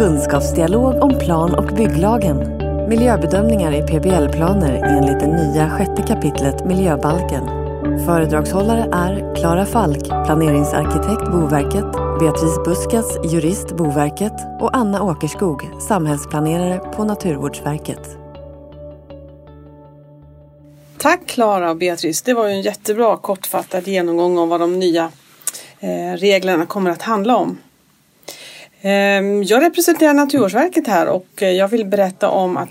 kunskapsdialog om plan och bygglagen. Miljöbedömningar i PBL-planer enligt det nya sjätte kapitlet miljöbalken. Föredragshållare är Klara Falk, planeringsarkitekt Boverket, Beatrice Buskas, jurist Boverket och Anna Åkerskog, samhällsplanerare på Naturvårdsverket. Tack Klara och Beatrice. Det var ju en jättebra kortfattad genomgång om vad de nya eh, reglerna kommer att handla om. Ehm, jag representerar Naturvårdsverket här och eh, jag vill berätta om att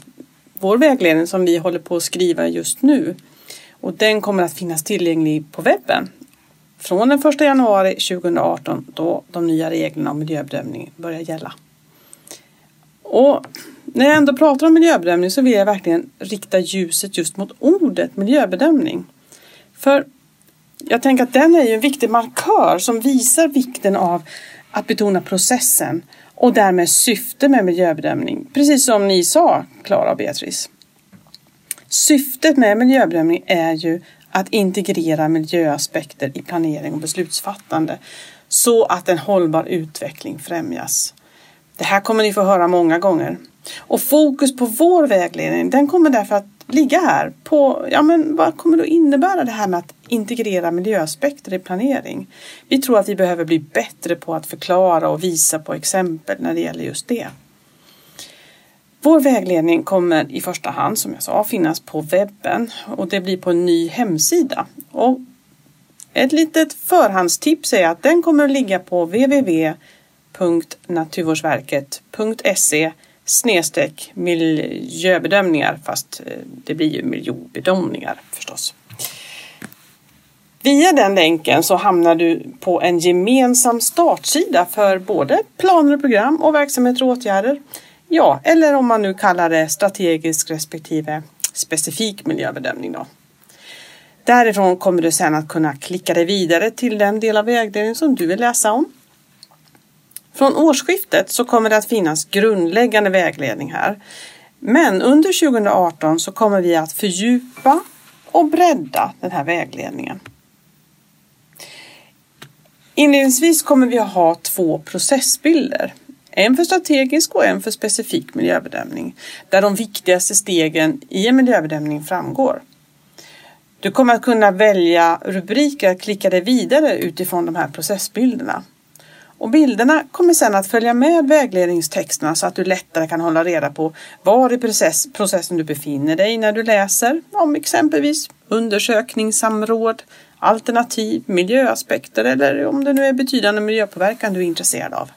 vår vägledning som vi håller på att skriva just nu och den kommer att finnas tillgänglig på webben från den 1 januari 2018 då de nya reglerna om miljöbedömning börjar gälla. Och när jag ändå pratar om miljöbedömning så vill jag verkligen rikta ljuset just mot ordet miljöbedömning. För jag tänker att den är ju en viktig markör som visar vikten av att betona processen och därmed syfte med miljöbedömning. Precis som ni sa, Klara och Beatrice. Syftet med miljöbedömning är ju att integrera miljöaspekter i planering och beslutsfattande så att en hållbar utveckling främjas. Det här kommer ni få höra många gånger. Och fokus på vår vägledning den kommer därför att ligga här på ja, men vad kommer det att innebära det här med att integrera miljöaspekter i planering? Vi tror att vi behöver bli bättre på att förklara och visa på exempel när det gäller just det. Vår vägledning kommer i första hand som jag sa finnas på webben och det blir på en ny hemsida. Och ett litet förhandstips är att den kommer att ligga på www.naturvårdsverket.se snedstreck miljöbedömningar fast eh, det blir ju miljöbedömningar förstås. Via den länken så hamnar du på en gemensam startsida för både planer och program och verksamheter och åtgärder. Ja, eller om man nu kallar det strategisk respektive specifik miljöbedömning då. Därifrån kommer du sedan att kunna klicka dig vidare till den del av vägledningen som du vill läsa om. Från årsskiftet så kommer det att finnas grundläggande vägledning här. Men under 2018 så kommer vi att fördjupa och bredda den här vägledningen. Inledningsvis kommer vi att ha två processbilder. En för strategisk och en för specifik miljöbedömning. Där de viktigaste stegen i en miljöbedömning framgår. Du kommer att kunna välja rubriker att klicka dig vidare utifrån de här processbilderna. Och bilderna kommer sedan att följa med vägledningstexterna så att du lättare kan hålla reda på var i process, processen du befinner dig när du läser om exempelvis undersökningssamråd, alternativ, miljöaspekter eller om det nu är betydande miljöpåverkan du är intresserad av.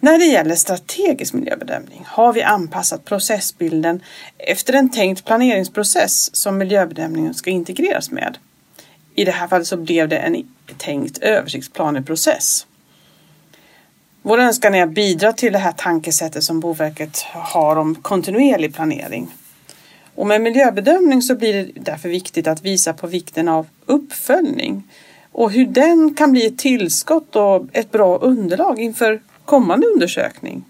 När det gäller strategisk miljöbedömning har vi anpassat processbilden efter en tänkt planeringsprocess som miljöbedömningen ska integreras med. I det här fallet så blev det en tänkt översiktsplaneprocess. Vår önskan är att bidra till det här tankesättet som Boverket har om kontinuerlig planering. Och med miljöbedömning så blir det därför viktigt att visa på vikten av uppföljning och hur den kan bli ett tillskott och ett bra underlag inför kommande undersökning.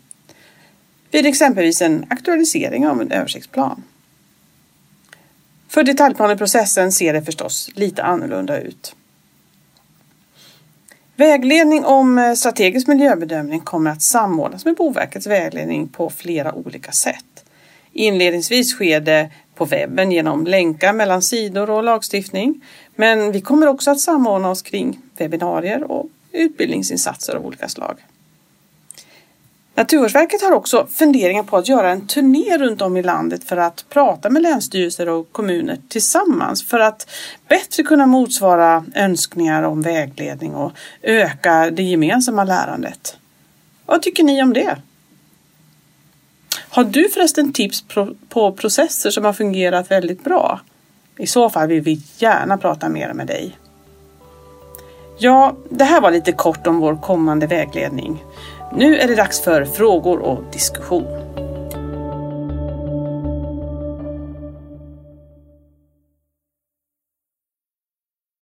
Vid exempelvis en aktualisering av en översiktsplan. För detaljplaneprocessen ser det förstås lite annorlunda ut. Vägledning om eh, strategisk miljöbedömning kommer att samordnas med Boverkets vägledning på flera olika sätt. Inledningsvis sker det på webben genom länkar mellan sidor och lagstiftning. Men vi kommer också att samordna oss kring webbinarier och utbildningsinsatser av olika slag. Naturvårdsverket har också funderingar på att göra en turné runt om i landet för att prata med länsstyrelser och kommuner tillsammans för att bättre kunna motsvara önskningar om vägledning och öka det gemensamma lärandet. Vad tycker ni om det? Har du förresten tips på processer som har fungerat väldigt bra? I så fall vill vi gärna prata mer med dig. Ja, det här var lite kort om vår kommande vägledning. Nu är det dags för frågor och diskussion.